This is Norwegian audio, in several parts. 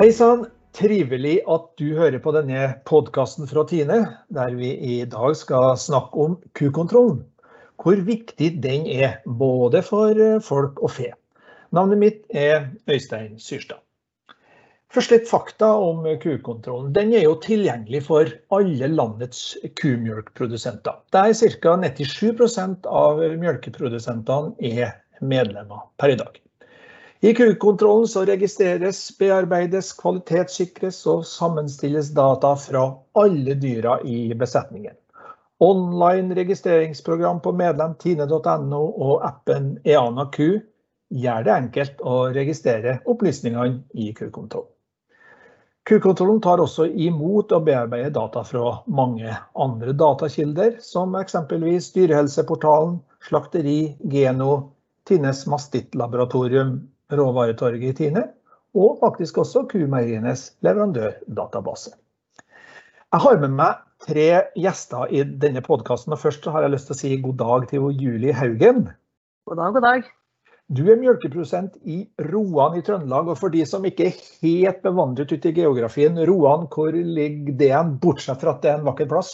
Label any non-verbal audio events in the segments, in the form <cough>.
Hei sann, trivelig at du hører på denne podkasten fra Tine, der vi i dag skal snakke om kukontrollen. Hvor viktig den er, både for eh, folk og fe. Navnet mitt er Øystein Syrstad. Først litt fakta om kukontrollen. Den er jo tilgjengelig for alle landets kumjølkprodusenter. Der ca. 97% av mjølkeprodusentene er medlemmer per i dag. I kukontrollen så registreres, bearbeides, kvalitetssikres og sammenstilles data fra alle dyra i besetningen. Online registreringsprogram på medlemtine.no og appen EanaQ gjør det enkelt å registrere opplysningene i kukontrollen. Kukontrollen tar også imot og bearbeider data fra mange andre datakilder, som eksempelvis Dyrehelseportalen, Slakteri, Geno, Tines mastittlaboratorium råvaretorget i Tine, og faktisk også Kumeierienes leverandørdatabase. Jeg har med meg tre gjester i denne podkasten. Først har jeg lyst til å si god dag til Julie Haugen. God dag, god dag. Du er mjølkeprodusent i Roan i Trøndelag. og For de som ikke er helt bevandret ute i geografien, Roan, hvor ligger det hen, bortsett fra at det er en vakker plass?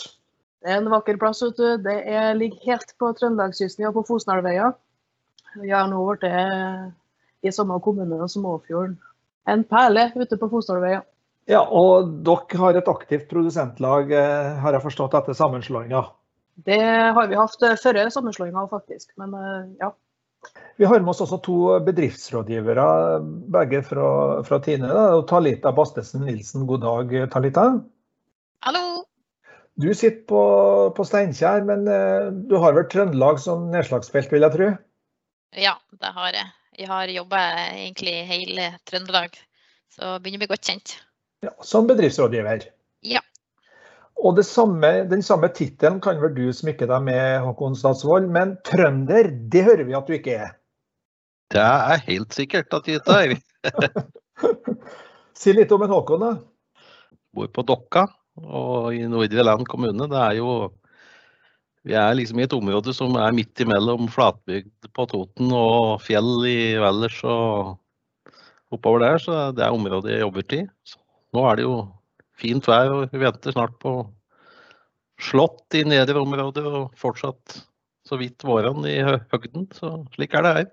Det er en vakker plass. vet du. Det er, ligger helt på Trøndelagskysten og på Fosnarvøya. Vi har nå blitt i samme kommune som Åfjorden. En perle ute på Fosdalveien. Ja, og dere har et aktivt produsentlag, eh, har jeg forstått, etter sammenslåinga? Det har vi hatt eh, før sammenslåinga, faktisk. Men eh, ja. Vi har med oss også to bedriftsrådgivere, begge fra, fra Tine. Da. Talita Bastesen Nilsen, god dag, Talita. Hallo. Du sitter på, på Steinkjer, men du har vel Trøndelag som nedslagsfelt, vil jeg tro? Ja, det har jeg. Jeg har jobba egentlig hele Trøndelag, så begynner å bli godt kjent. Ja, Som bedriftsrådgiver? Ja. Og samme, den samme tittelen kan vel du smykke deg med, Håkon Statsvold, men trønder, det hører vi at du ikke er? Det er helt sikkert at jeg ikke er. <laughs> si litt om en Håkon, da. Bor på Dokka og i Nordre Land kommune. Det er jo vi er liksom i et område som er midt imellom flatbygd på Toten og fjell i Valdres og oppover der. Så det er området jeg jobber til. Nå er det jo fint vær, og vi venter snart på slått i nedre områder og fortsatt så vidt våren i høgden. Så slik er det her.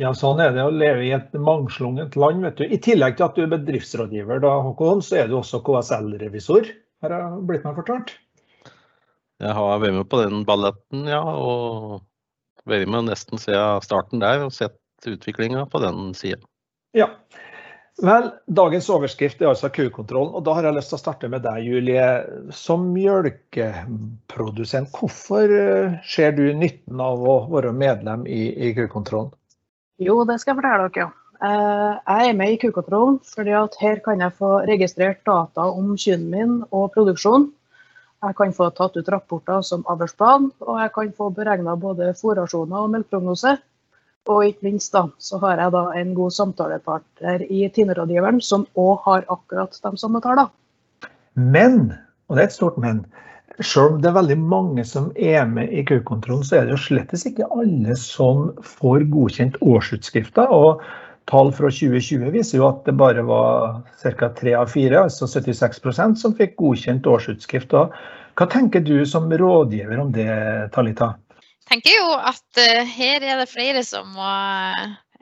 Ja, sånn er det å leve i et mangslungent land. vet du. I tillegg til at du er bedriftsrådgiver, da, Håkon, så er du også KSL-revisor, har jeg blitt meg fortalt? Jeg har vært med på den balletten, ja. Og vært med nesten siden starten der og sett utviklinga på den sida. Ja. Vel, dagens overskrift er altså kukontrollen. Og da har jeg lyst til å starte med deg, Julie. Som mjølkeprodusent, hvorfor eh, ser du nytten av å være medlem i, i kukontrollen? Jo, det skal jeg fortelle dere. Eh, jeg er med i kukontrollen fordi at her kan jeg få registrert data om kyrne min og produksjon. Jeg kan få tatt ut rapporter som avlsplan, og jeg kan få beregna både fòrrasjoner og melkeprognose. Og ikke minst da, så har jeg da en god samtalepartner i Tine-rådgiveren, som òg har akkurat de samme tallene. Men, og det er et stort men, selv om det er veldig mange som er med i kukontrollen, så er det jo slettes ikke alle som får godkjent årsutskrifter. Tall fra 2020 viser jo at det bare var ca. tre av fire, altså 76% som fikk godkjent årsutskrift. Hva tenker du som rådgiver om det, Talita? Jeg tenker jo at uh, her er det flere som må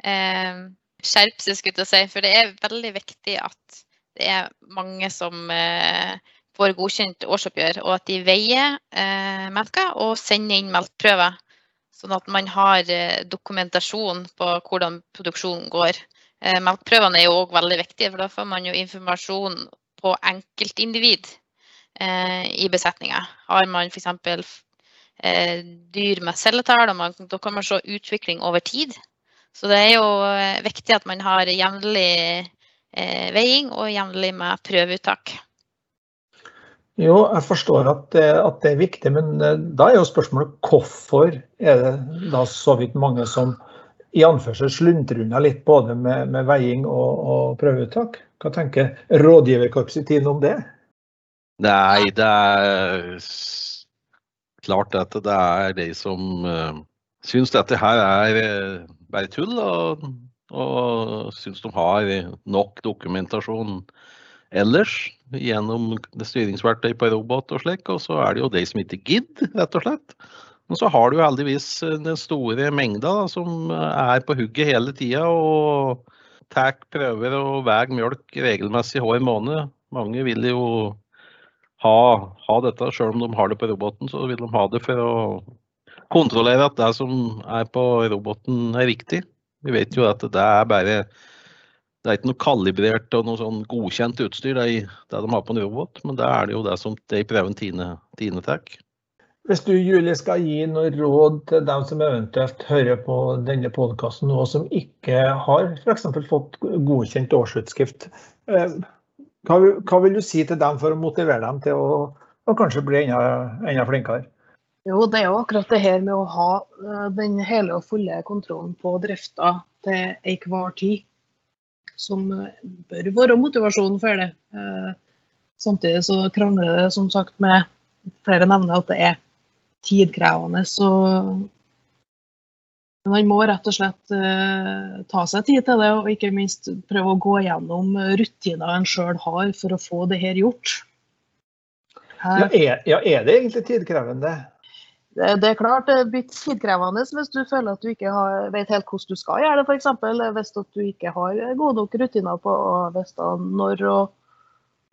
uh, skjerpe seg, skulle jeg si. For det er veldig viktig at det er mange som uh, får godkjent årsoppgjør, og at de veier melka og sender inn melkeprøver. Sånn at man har eh, dokumentasjon på hvordan produksjonen går. Melkprøvene er jo òg veldig viktige, for da får man jo informasjon på enkeltindivid eh, i besetninga. Har man f.eks. dyr med celletall, da kan man se utvikling over tid. Så det er jo viktig at man har jevnlig veiing og jevnlig med prøveuttak. Jo, jeg forstår at det, at det, er viktig, men eh, da er jo spørsmålet hvorfor er det da så vidt mange som i anførsel sluntrer unna litt både med, med veiing og, og, prøveuttak? Hva tenker rådgiverkorpset tiden om det? Nei, det er klart at det er de som uh, syns dette her er uh, bare tull. Og, Og syns de har nok dokumentasjon ellers gjennom styringsverktøy på robot og slik. Og så er det jo de som ikke gidder, rett og slett. Men så har du heldigvis den store mengda da, som er på hugget hele tida og tar prøver og veier mjølk regelmessig hver måned. Mange vil jo ha, ha dette, selv om de har det på roboten, så vil de ha det for å kontrollere at det som er på roboten er riktig. Vi vet jo at det er bare det er ikke noe kalibrert og noe sånn godkjent utstyr, det, er, det de har på en robot, men det er det jo det som de prøver Tine, Tine tar. Hvis du Julie, skal gi noe råd til dem som eventuelt hører på denne podkasten nå, som ikke har f.eks. fått godkjent årsutskrift, eh, hva, hva, vil du si til dem for å motivere dem til å, å kanskje bli enda, enda flinkere? Jo, det er jo akkurat det her med å ha eh, den hele og fulle kontrollen på drifta til enhver tid, som eh, bør være motivasjonen for det. Eh, samtidig så krangler det som sagt med flere nevner at det er tidkrevende. Så man må rett og slett ta seg tid til det, og ikke minst prøve å gå gjennom rutiner en sjøl har for å få det her gjort. Her. Ja, er, ja, er det egentlig tidkrevende? Det er klart det blir tidkrevende hvis du føler at du ikke har, vet helt hvordan du skal gjøre det, f.eks. Hvis du ikke har gode nok rutiner på å vite når og,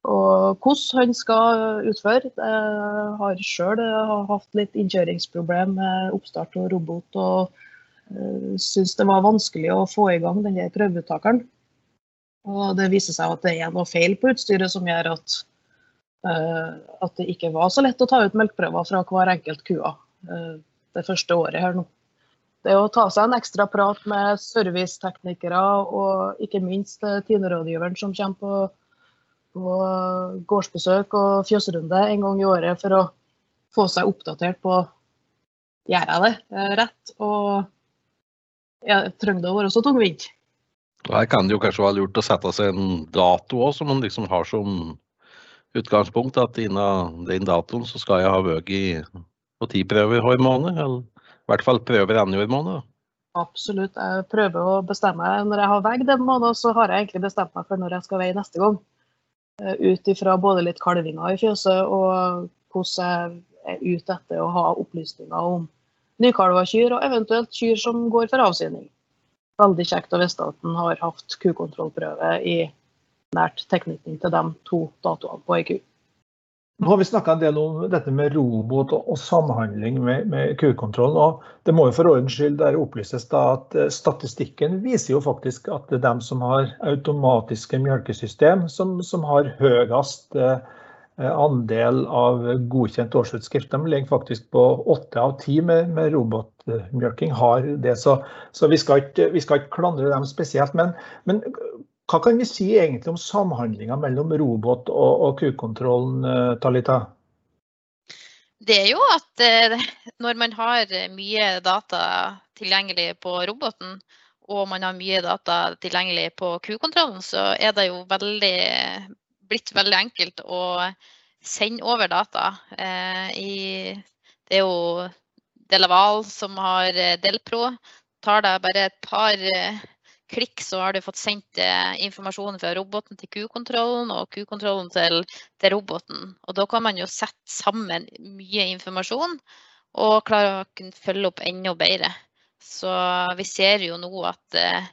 og hvordan han skal utføre. Jeg har sjøl hatt litt innkjøringsproblem med oppstart og robot, og syns det var vanskelig å få i gang denne prøveuttakeren. Og det viser seg at det er noe feil på utstyret som gjør at, at det ikke var så lett å ta ut melkeprøver fra hver enkelt kua. Eh, det første året her nå. Det å ta seg en ekstra prat med serviceteknikere og ikke minst eh, Tine-rådgiveren som kommer på, på gårdsbesøk og fjøsrunde en gang i året for å få seg oppdatert på gjør jeg det eh, rett, og jeg trenger det å være så tungvint. Her kan det jo kanskje være lurt å sette seg en dato òg, som man liksom har som utgangspunkt. At innen den datoen så skal jeg ha vært i på ti prøver hver måned? Eller i hvert fall prøver annenhver måned? Absolutt. Jeg prøver å bestemme Når jeg har veid den måned, så har jeg egentlig bestemt meg for når jeg skal veie neste gang. Eh, ut ifra både litt kalvinger i fjøset og hvordan jeg er ute etter å ha opplysninger om nykalva kyr, og eventuelt kyr som går for avsyning. Veldig kjekt å vite at en har hatt kukontrollprøve i nært tilknytning til de to datoene på ei ku. Nå har vi snakka en del om dette med robot og, samhandling med, med kukontroll. og Det må jo for ordens skyld der opplyses da at eh, statistikken viser jo faktisk at det er dem som har automatiske melkesystem, som, som har høyest eh, andel av godkjent årsutskrift. De ligger faktisk på åtte av ti med, med robotmjølking. har det, Så, så vi, skal ikke, ikke, klandre dem spesielt. Men, men hva kan vi si egentlig om samhandlinga mellom robot og, og kukontrollen, eh, Talita? Det er jo at eh, når man har mye data tilgjengelig på roboten, og man har mye data tilgjengelig på kukontrollen, så er det jo veldig, blitt veldig enkelt å sende over data. Eh, I, det er jo Delaval som har Delpro. Tar det bare et par klikk så har du fått sendt informasjon fra roboten til kukontrollen og kukontrollen til, til, roboten. Og da kan man jo sette sammen mye informasjon og klare å kunne følge opp enda bedre. Så vi ser jo nå at eh,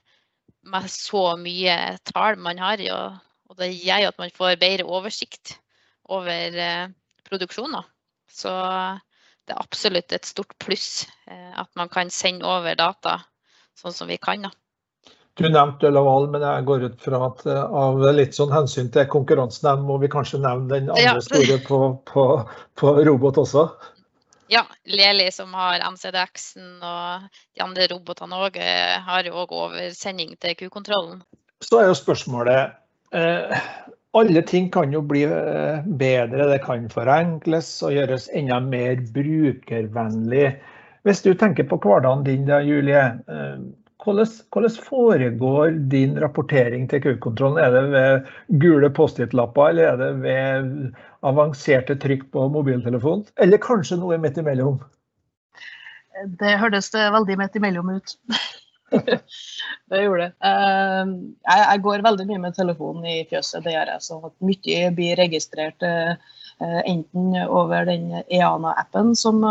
med så mye tall man har, og det gjør jo at man får bedre oversikt over eh, produksjoner. Så det er absolutt et stort pluss at man kan sende over data sånn som vi kan. da. Du nevnte Laval, men jeg går ut fra at eh, av litt sånn hensyn til konkurransen må vi kanskje nevne den andre ja. store på, på, på, robot også? Ja, Leli som har MCDX-en og de andre robotene òg eh, har jo òg oversending til Q-kontrollen. Så er jo spørsmålet eh, Alle ting kan jo bli eh, bedre, det kan forenkles og gjøres enda mer brukervennlig. Hvis du tenker på hverdagen din da, Julie. Eh, hvordan, hvordan, foregår din rapportering til Q-kontrollen? Er det ved gule Post-It-lapper, eller er det ved avanserte trykk på mobiltelefonen? Eller kanskje noe midt imellom? Det hørtes veldig midt imellom ut. <laughs> det gjorde det. Eh, jeg, går veldig mye med telefonen i fjøset, det gjør jeg. Så mye blir registrert eh, enten over den EANA-appen som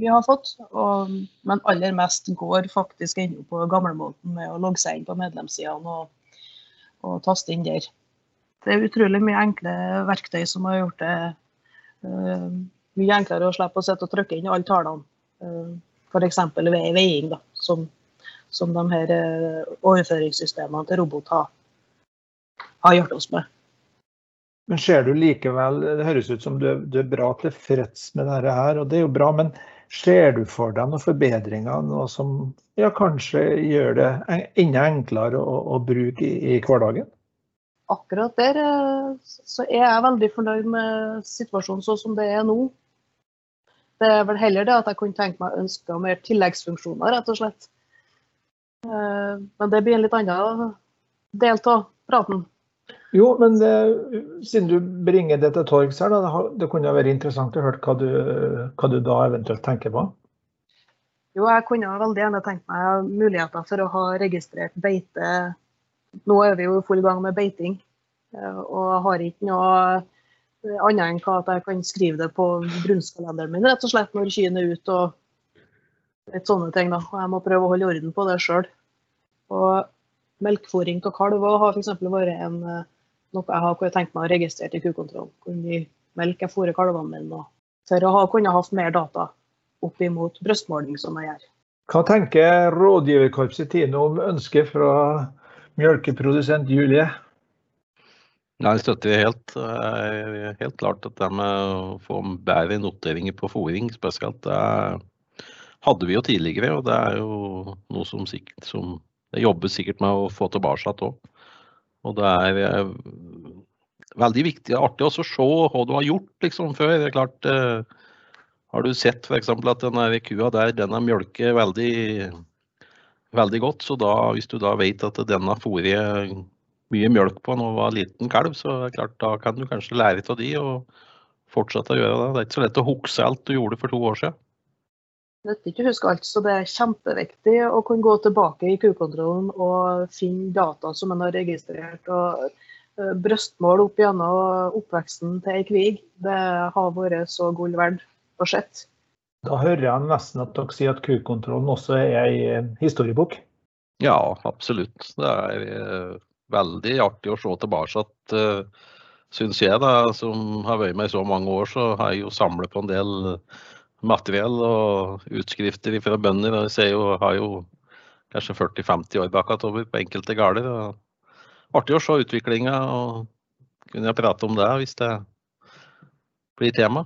vi har fått, og, men aller mest går faktisk ennå på gamlemåten med å logge seg inn på medlemssidene og, og taste inn der. Det er utrolig mye enkle verktøy som har gjort det uh, mye enklere å slippe å sitte og trykke inn alle tallene. Uh, F.eks. ved veiing, som som de her uh, overføringssystemene til robot har, har hjulpet oss med. Men ser du likevel, Det høres ut som du, du er bra tilfreds med dette, her, og det er jo bra. Men ser du for deg noen forbedringer noe som ja, kanskje gjør det enda enklere å, å bruke i, i, hverdagen? Akkurat der eh, så er jeg veldig fornøyd med situasjonen sånn som det er nå. Det er vel heller det at jeg kunne tenke meg ønske mer tilleggsfunksjoner, rett og slett. Eh, men det blir en litt annen del av praten. Jo, men det, siden du bringer det til torgs her, da, det kunne vært interessant å høre hva du, hva du da eventuelt tenker på? Jo, jeg kunne veldig gjerne tenkt meg muligheter for å ha registrert beite. Nå er vi jo i full gang med beiting, eh, og har ikke noe annet enn at jeg kan skrive det på brunstkalenderen min rett og slett når kyrne er ute og litt sånne ting. da, og Jeg må prøve å holde orden på det sjøl. Melkfòring av kalver har f.eks. vært en, eh, noe jeg har tenkt meg å registrere i kukontrollen. Hvor mye melk jeg fôrer kalvene mine. For å ha, kunne hatt mer data opp imot brystmåling, som jeg gjør. Hva tenker rådgiverkorpset Tine om ønsket fra melkeprodusent Julie? Nei, Jeg støtter helt. Helt klart at det med å få bedre noteringer på fôring spesielt, det hadde vi jo tidligere, og det er jo noe som, sikkert, som det jobbes sikkert med å få tilbake òg. Og det er veldig viktig og artig å se hva du har gjort liksom, før. Det er klart, eh, Har du sett f.eks. at denne kua der den er mjølker veldig, veldig godt, så da, hvis du da vet at denne fôret mye mjølk på når den var liten kalv, så er det klart, da kan du kanskje lære av de og fortsette å gjøre det. Det er ikke så lett å huske alt du gjorde for to år siden nytter ikke å huske alt, så det er kjempeviktig å kunne gå tilbake i kukontrollen og finne data som en har registrert. og Brøstmål opp gjennom oppveksten til ei kvig, det har vært så gull verdt å se. Da hører jeg nesten at dere sier at kukontrollen også er ei eh, historiebok? Ja, absolutt. Det er eh, veldig artig å se tilbake at syns jeg, da, som har vært med i så mange år, så har jeg jo samlet på en del materiell og utskrifter fra bønder. og ser jo, har jo kanskje 40-50 år bakover på enkelte gårder. Artig å se utviklinga og kunne jeg prate om det hvis det blir tema.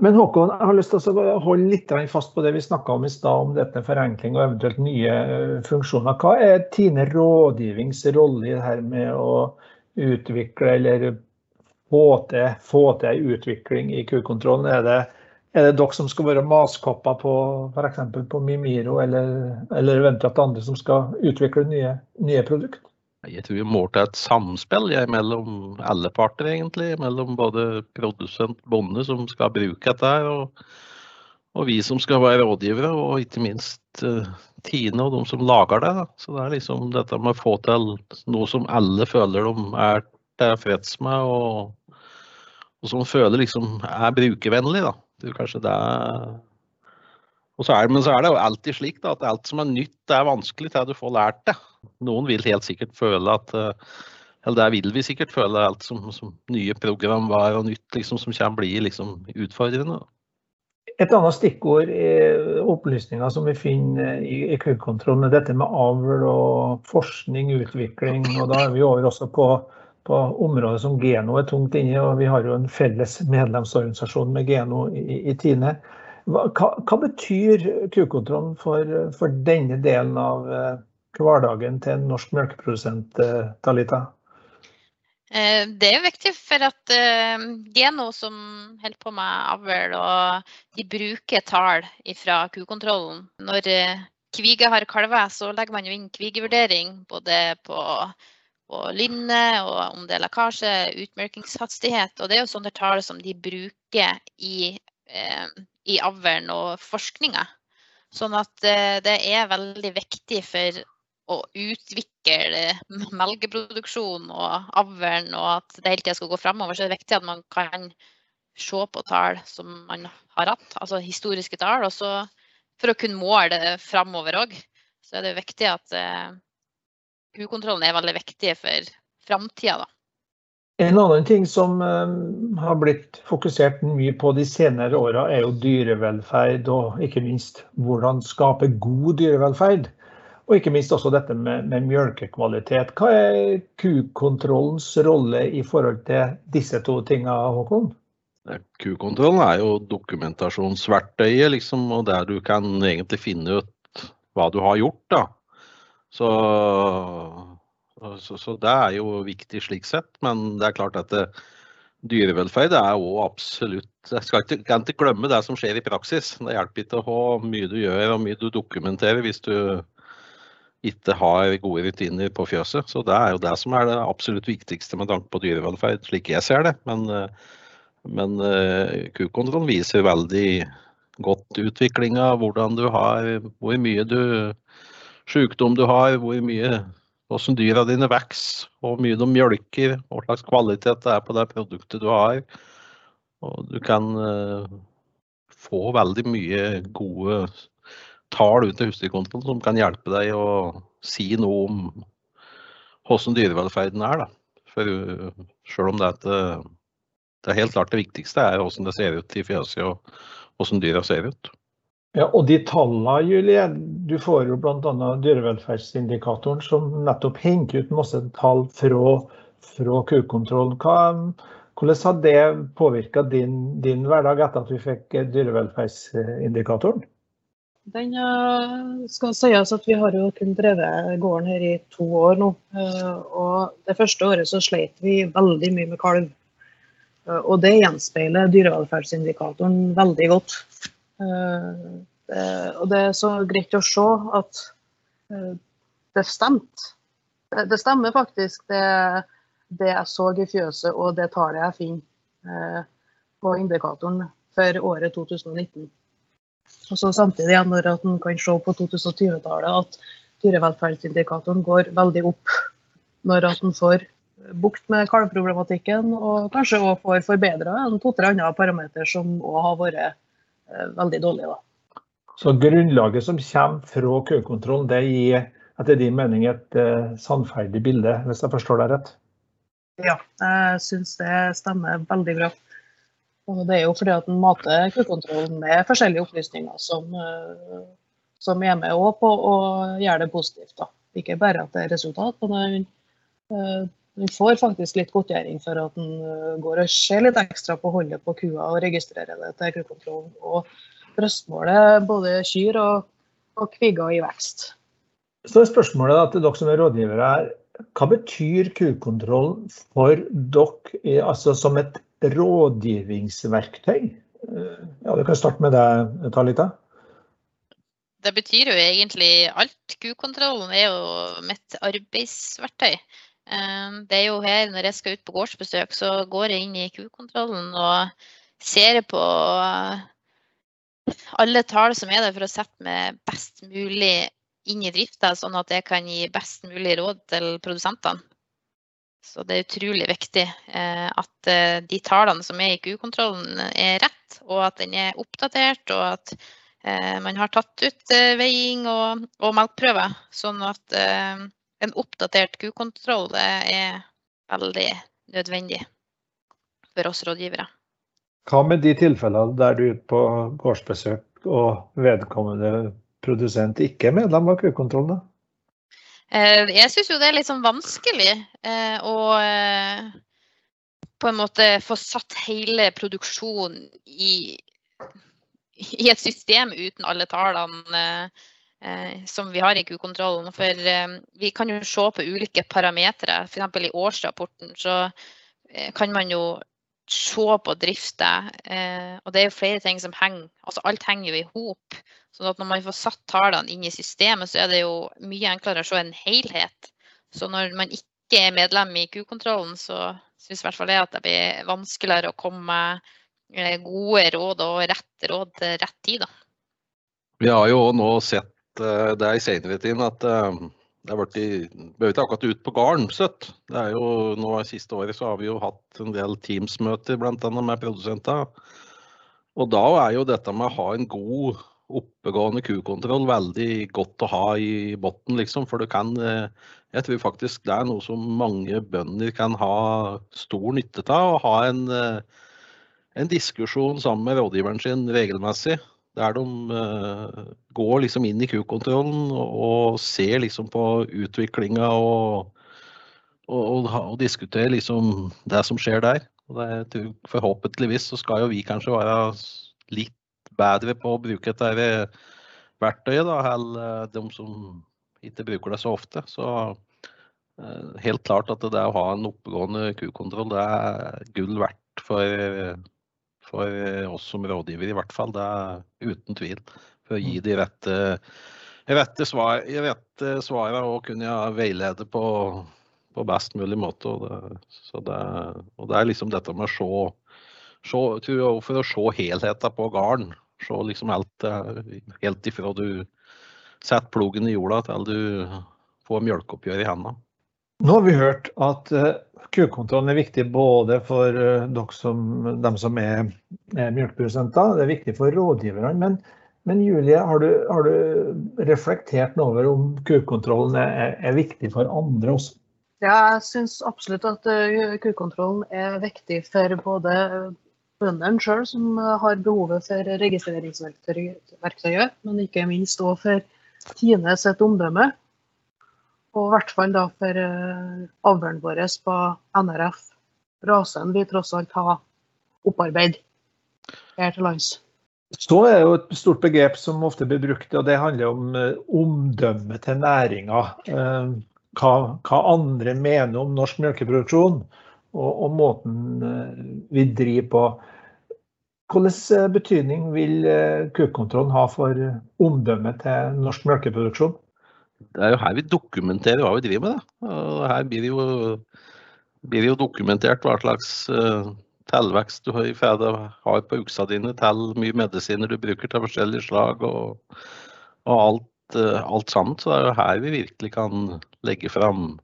Men Håkon, jeg har lyst til å holde litt fast på det vi snakka om i stad, om dette forenkling og eventuelt nye eh, funksjoner. Hva er Tine rådgivnings rolle i det her med å utvikle eller få til, få til utvikling i kukontrollen? Er det er det dere som skal være maskopper på f.eks. på Mimiro, eller, eller, eventuelt andre som skal utvikle nye, nye produkter? Jeg tror vi må til et samspill jeg, mellom alle parter, egentlig. Mellom både produsent bonde som skal bruke dette, og, og, vi som skal være rådgivere, og ikke minst uh, Tine og de som lager det. Da. Så det er liksom dette med å få til noe som alle føler de er tilfreds med, og, og som føler liksom er brukervennlig. da du kanskje det så er, Men så er det jo alltid slik da, at alt som er nytt, det er vanskelig til du får lært det. Noen vil helt sikkert føle at eh, Eller det vil vi sikkert føle, alt som, som nye program var og nytt liksom, som kommer bli liksom, utfordrende. Et annet stikkord i opplysninger som vi finner i, i kullkontrollen, er dette med avl og forskning, utvikling. og Da er vi over også på på områder som Geno er tungt inne i, og vi har jo en felles medlemsorganisasjon med Geno i, i Tine. Hva, hva, betyr kukontrollen for, for, denne delen av eh, hverdagen til en norsk melkeprodusent, eh, Talita? Eh, det er viktig for at Geno som holder på med avl, og de bruker tall fra kukontrollen. Når kviger har kalver, så legger man jo inn kvigevurdering både på og linne, og om det er lekkasje, utmørkingshastighet. Og det er jo sånne tall som de bruker i, eh, i avlen og forskninga. Sånn at eh, det er veldig viktig for å utvikle melkeproduksjon og avlen, og at det hele tida skal gå framover, så er det viktig at man kan se på tall som man har hatt, altså historiske tall. Og så for å kunne måle framover òg, så er det viktig at eh, kukontrollen er veldig viktig for framtida, da. En annen ting som um, har blitt fokusert mye på de senere åra, er jo dyrevelferd, og ikke minst hvordan skape god dyrevelferd. Og ikke minst også dette med, med mjølkekvalitet. Hva er kukontrollens rolle i forhold til disse to tingene, Håkon? Kukontrollen er jo dokumentasjonsverktøyet, liksom, og der du kan egentlig finne ut hva du har gjort. da. Så så, så, det er jo viktig slik sett, men det er klart at det, dyrevelferd er òg absolutt Jeg skal ikke, kan ikke glemme det som skjer i praksis. Det hjelper ikke hvor mye du gjør og mye du dokumenterer hvis du ikke har gode rutiner på fjøset. Så det er jo det som er det absolutt viktigste med tanke på dyrevelferd, slik jeg ser det. Men, men uh, kukontrollen viser veldig godt utviklinga, hvordan du har, hvor mye du sykdom du har, hvor mye hvordan dyra dine vokser, hvor mye de mjølker, hva slags kvalitet det er på det produktet du har. Og du kan uh, få veldig mye gode tall ut til husdyrkontrollen som kan hjelpe deg å si noe om hvordan dyrevelferden er. Da. For uh, selv om det er, et, eh, det er helt klart det viktigste er hvordan det ser ut i fjøset og hvordan dyra ser ut. Ja, og de tallene, Julie, du får jo bl.a. dyrevelferdsindikatoren som nettopp henter ut masse tall fra, fra kukontroll. hvordan har det påvirka din, din, hverdag etter at vi fikk dyrevelferdsindikatoren? Den skal sies at Vi har jo kun drevet gården her i to år nå. Eh, og Det første året så sleit vi veldig mye med kalv. Eh, og det gjenspeiler dyrevelferdsindikatoren veldig godt. Eh, og det er så greit å se at eh, det stemte. Det stemmer faktisk, det, det, jeg så i fjøset og det tallet jeg finner eh, på indikatoren for året 2019. Og så Samtidig når en kan se på 2020-tallet at dyrevelferdsindikatoren går veldig opp når at en får bukt med kalvproblematikken og kanskje også får forbedra en to-tre andre parameter som òg har vært veldig dårlig. Da. Så grunnlaget som kommer fra køkontrollen, det gir etter din mening et uh, sannferdig bilde, hvis jeg forstår deg rett? Ja, jeg syns det stemmer veldig bra. Og det er jo fordi at en mater køkontrollen med forskjellige opplysninger som, uh, som er med på å gjøre det positivt. Da. Ikke bare at det er resultat, men uh, en får faktisk litt godtgjøring for at den går og ser litt ekstra på holdet på kua og registrerer det til kukontrollen. Og brøstmålet både kyr og, og kvigger i vekst. Så er spørsmålet da, til dere som er rådgivere her, hva betyr kukontroll for dere altså som et rådgivningsverktøy? Ja, Du kan starte med deg, Talita. Det betyr jo egentlig alt. Kukontrollen er jo mitt arbeidsverktøy. Eh, det er jo her når jeg skal ut på gårdsbesøk, så går jeg inn i kukontrollen og ser på alle tall som er der for å sette meg best mulig inn i drifta, sånn at jeg kan gi best mulig råd til produsentene. Så det er utrolig viktig eh, at eh, de tallene som er i Q-kontrollen er rett, og at den er oppdatert, og at eh, man har tatt ut eh, veiing og, og melkprøver, Sånn at eh, en oppdatert Q-kontroll er veldig nødvendig for oss rådgivere. Hva med de tilfellene der du er på gårdsbesøk og vedkommende produsent ikke er medlem av kukontrollen? Eh, jeg syns jo det er litt sånn vanskelig eh, å eh, på en måte få satt hele produksjonen i, i et system uten alle tallene som vi har i Q-kontrollen. For vi kan jo se på ulike parametere. F.eks. i årsrapporten så kan man jo se på drifta. Eh, og det er jo flere ting som henger altså Alt henger jo i hop. Så når man får satt tallene inn i systemet, så er det jo mye enklere å se en helhet. Så når man ikke er medlem i Q-kontrollen, så syns i hvert fall jeg at det blir vanskeligere å komme med eh, gode råd og rett råd til rett tid. da. Vi har jo nå sett det er i senere tid at det har vært i, ikke akkurat ut på gården søtt. Det er jo, nå Siste året så har vi jo hatt en del Teams-møter bl.a. med produsenter. Og da er jo dette med å ha en god oppegående kukontroll veldig godt å ha i bunnen, liksom. For du kan Jeg tror faktisk det er noe som mange bønder kan ha stor nytte av. Å ha en, en diskusjon sammen med rådgiveren sin regelmessig der de uh, går liksom inn i kukontrollen og, ser liksom på utviklinga og, og, og, og, diskuterer liksom det som skjer der. Det, forhåpentligvis så skal jo vi kanskje være litt bedre på å bruke dette verktøyet da, enn uh, de som ikke bruker det så ofte. Så helt klart at det å ha en oppegående kukontroll det er gull verdt for for eh, oss som rådgiver, i hvert fall. Det er uten tvil. For å gi mm. de rette, rette, svar, rette svarene og kunne veilede på, på, best mulig måte. Og det, det, og det, er liksom dette med å se, se For å se helheten på gården. Se liksom alt helt ifra du setter plogen i jorda til du får mjølkeoppgjør i hendene. Nå har vi hørt at uh, kukontrollen er viktig både for dere som, dem som er, er melkeprodusenter, det er viktig for rådgiverne. Men, men Julie, har du, har du, reflektert over om kukontrollen er, er, viktig for andre også? Ja, jeg syns absolutt at uh, kukontrollen er viktig for både bøndene sjøl, som har behovet for registreringsverktøyet, men ikke minst òg for Tine sitt omdømme. Og i hvert fall da for uh, avlen vår på NRF, rasen vi tross alt har opparbeidet her til lands. Så er jo et stort begrep som ofte blir brukt, og det handler om uh, omdømmet til næringa. Uh, hva, hva, andre mener om norsk melkeproduksjon og, og måten vi driver på. Hvilken betydning vil kukontrollen ha for omdømmet til norsk melkeproduksjon? Det er jo her vi dokumenterer hva vi driver med. Da. Og her blir det jo, blir det jo dokumentert hva slags uh, tilvekst du har, har på uksa dine, til mye medisiner du bruker til forskjellige slag og, og alt, uh, alt, sammen. Så det er jo her vi virkelig kan legge fram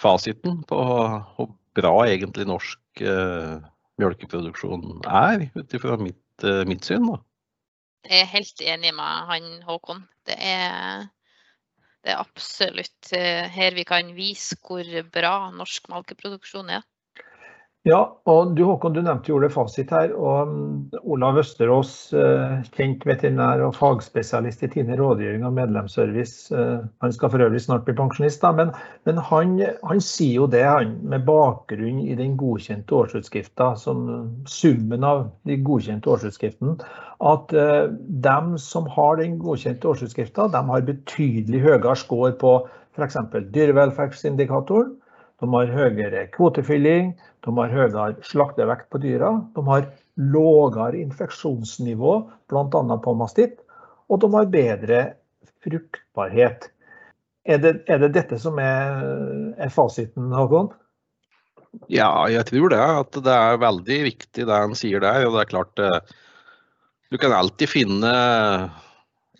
fasiten på hvor bra egentlig norsk uh, mjølkeproduksjon er, ut ifra mitt, mitt syn. Da. Jeg er helt enig med han Håkon. Det er det er absolutt eh, her vi kan vise hvor bra norsk melkeproduksjon er. Ja, og du Håkon, du nevnte jo det fasit her. og mm, Olav Østerås, eh, kjent veterinær og fagspesialist i Tine rådgivning og medlemsservice. Eh, han skal for øvrig snart bli pensjonist, da, men, men han, han, sier jo det, han, med bakgrunn i den godkjente årsutskrifta, som summen av de godkjente årsutskriften, at uh, dem som har den godkjente årsutskrifta, de har betydelig høyere score på f.eks. dyrevelferdsindikatoren de har høyere kvotefylling, de har høyere slaktevekt på dyra, de har lavere infeksjonsnivå, bl.a. på mastitt, og de har bedre fruktbarhet. Er det, er det dette som er, er, fasiten, Håkon? Ja, jeg tror det. At det er veldig viktig det han sier der. Og det er klart, eh, du kan alltid finne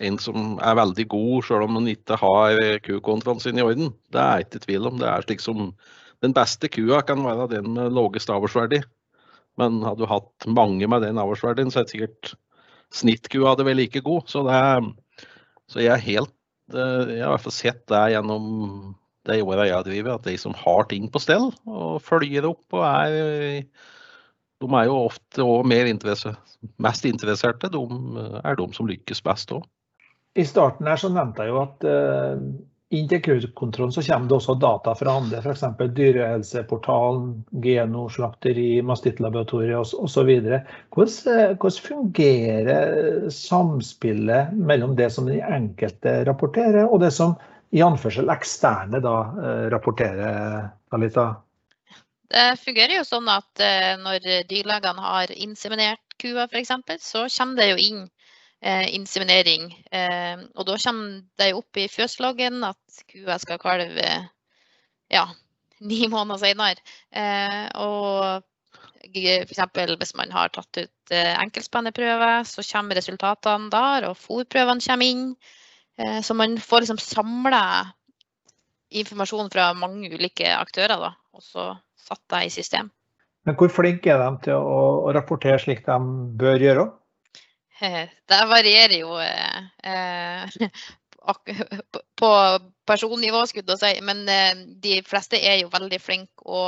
en som er veldig god, selv om han ikke har kukontrollen sin i orden. Det er ikke tvil om. Det er slik som Den beste kua kan være den med lavest avlsverdi. Men hadde du hatt mange med den avlsverdien, så er det sikkert snittkua hadde vært like god. Så, er, så jeg helt eh, Jeg har i hvert fall sett det gjennom de åra jeg driver, at de som har ting på stell og følger opp og er de er jo ofte interesse, mest interesserte. De er de som lykkes best òg. I starten her så nevnte jeg jo at uh, inn til kukontrollen så kommer det også data fra andre, f.eks. Dyrehelseportalen, Geno, slakteri, Mastittlaboratoriet osv. Hvordan, eh, hvordan fungerer samspillet mellom det som den enkelte rapporterer, og det som i anførsel eksterne da rapporterer? Alita? Det fungerer jo sånn at når dyrlegene har inseminert kua f.eks., så kommer det jo inn eh, inseminering. Eh, og da kommer det opp i fjøsloggen at kua skal kalve ja, <laughs> ni måneder senere. Eh, og F.eks. hvis man har tatt ut eh, enkeltspenneprøve, så kommer resultatene der, og fòrprøvene kommer inn. Eh, så man får liksom samla informasjon fra mange ulike aktører, da, og så satt det i system. Men hvor flinke er de til å rapportere slik de bør gjøre? <laughs> Det varierer jo eh, <laughs> på personnivå, skulle jeg si. Men eh, de fleste er jo veldig flinke å,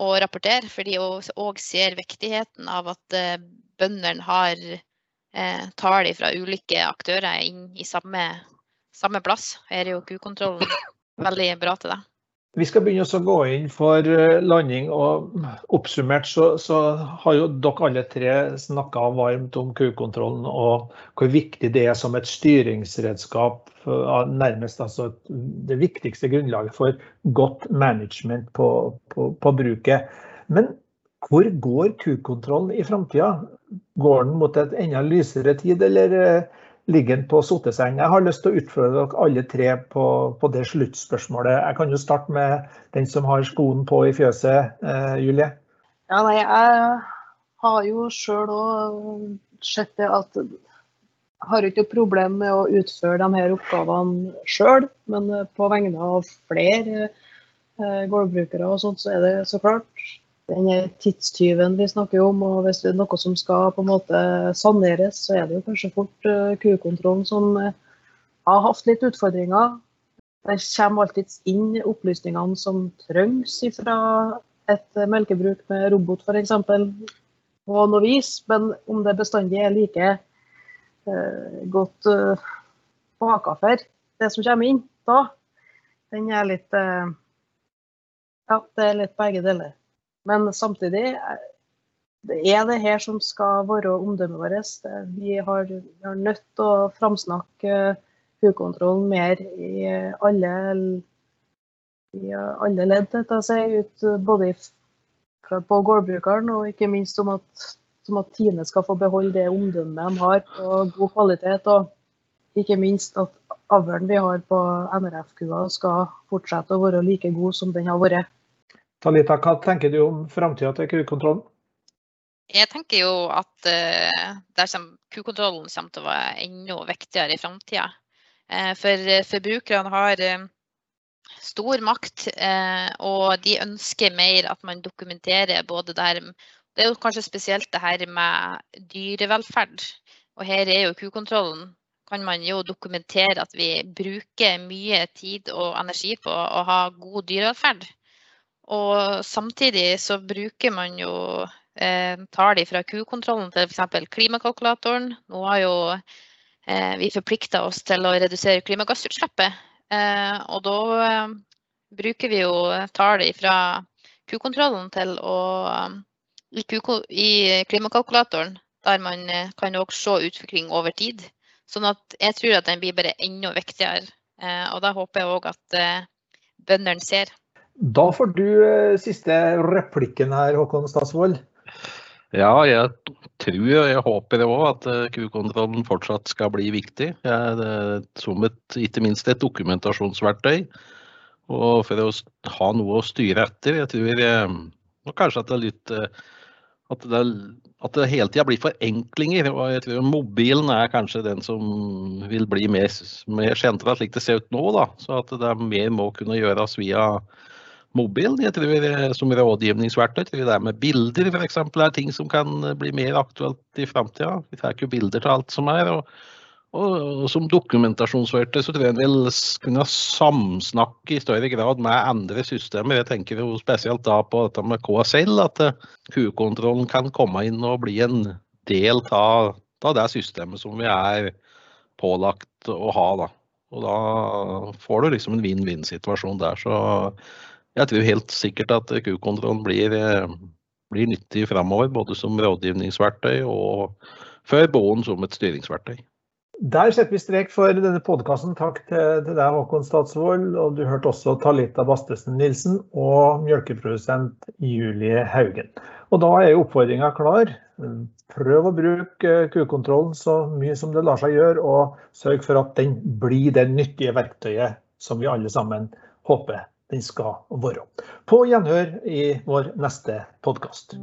å rapportere, for de òg ser viktigheten av at eh, bøndene har eh, tall fra ulike aktører inn i samme, samme plass. Her er jo kukontrollen veldig bra til det. Vi skal begynne å gå inn for eh, landing. og Oppsummert så, så har jo dere alle tre snakka varmt om kukontrollen og hvor viktig det er som et styringsredskap. Nærmest altså det viktigste grunnlaget for godt management på, på, på bruket. Men hvor går kukontrollen i framtida? Går den mot et enda lysere tid, eller eh, ligger den på soteseng. Jeg har lyst til å utfordre dere alle tre på, på, det sluttspørsmålet. Jeg kan jo starte med den som har skoen på i fjøset, eh, Julie. Ja, nei, jeg har jo sjøl òg sett det at jeg har ikke noe problem med å utføre de her oppgavene sjøl, men på vegne av flere eh, gårdbrukere og sånt, så er det så klart den tidstyven vi snakker om. og Hvis det er noe som skal på en måte saneres, så er det jo kanskje fort uh, kukontrollen som uh, har hatt litt utfordringer. Det kommer alltid inn opplysningene som trengs fra et melkebruk med robot f.eks. på noe vis. Men om det bestandig er like uh, godt uh, bakafer, det som kommer inn da, den er litt Ja, det er litt begge deler. Men samtidig er det her som skal være omdømmet vårt. Vi har, vi har nødt til å framsnakke hukontrollen mer i alle, i alle ledd, si, ut, både på gårdbrukeren og ikke minst om at, om at Tine skal få beholde det omdømmet de har på god kvalitet. Og ikke minst at avlen vi har på NRF-kua skal fortsette å være like god som den har vært. Talita, hva tenker du om framtida til kukontrollen? Jeg tenker jo at uh, kukontrollen kommer til å være enda viktigere i framtida. Uh, for forbrukerne har stor makt, og de ønsker mer at man dokumenterer både det her Det er jo kanskje spesielt det her med dyrevelferd. Og her er jo kukontrollen kan man jo dokumentere at vi bruker mye tid og energi på å ha god dyrevelferd. Og samtidig så bruker man jo eh, tall fra kukontrollen til f.eks. klimakalkulatoren. Nå har jo eh, vi forplikta oss til å redusere klimagassutslippet. Eh, og da eh, bruker vi jo tall fra kukontrollen til å i, i klimakalkulatoren, der man kan kan også se utvikling over tid. Sånn at jeg tror at den blir bare enda viktigere. Eh, og da håper jeg òg at bøndene ser. Da får du eh, siste replikken her, Håkon Statsvold. Ja, jeg tror og jeg håper òg at eh, kukontrollen fortsatt skal bli viktig. Jeg, som et, ikke minst et dokumentasjonsverktøy. Og for å ha noe å styre etter. Jeg tror og kanskje at det er litt eh, at det, at det hele tida blir forenklinger. og jeg tror Mobilen er kanskje den som vil bli mer, mer sentralt, slik det ser ut nå. da, Så at det mer må kunne gjøres via mobilen. Jeg tror eh, Som rådgivningsverktøy det er med bilder f.eks. er ting som kan eh, bli mer aktuelt i framtida. Vi tar ikke bilder til alt som er. og, og, Som dokumentasjonsverktøy så tror jeg en vil kunne samsnakke i større grad med andre systemer. Jeg tenker jo spesielt da på dette med KSL, at kukontrollen eh, kan komme inn og bli en del av det systemet som vi er pålagt å ha. da. Og da får du liksom en vinn-vinn-situasjon der. Så jeg tror helt sikkert at Q-kontrollen blir, eh, blir, nyttig framover, både som rådgivningsverktøy og før boen som et styringsverktøy. Der setter vi strek for denne podkasten. Takk til, til, deg, Håkon Statsvold. Og du hørte også Talita Bastesen Nilsen og mjølkeprodusent Julie Haugen. Og da er oppfordringa klar. Prøv å bruke kukontrollen så mye som det lar seg gjøre, og sørg for at den blir det nyttige verktøyet som vi alle sammen håper den skal være. På gjenhør i vår neste podkast.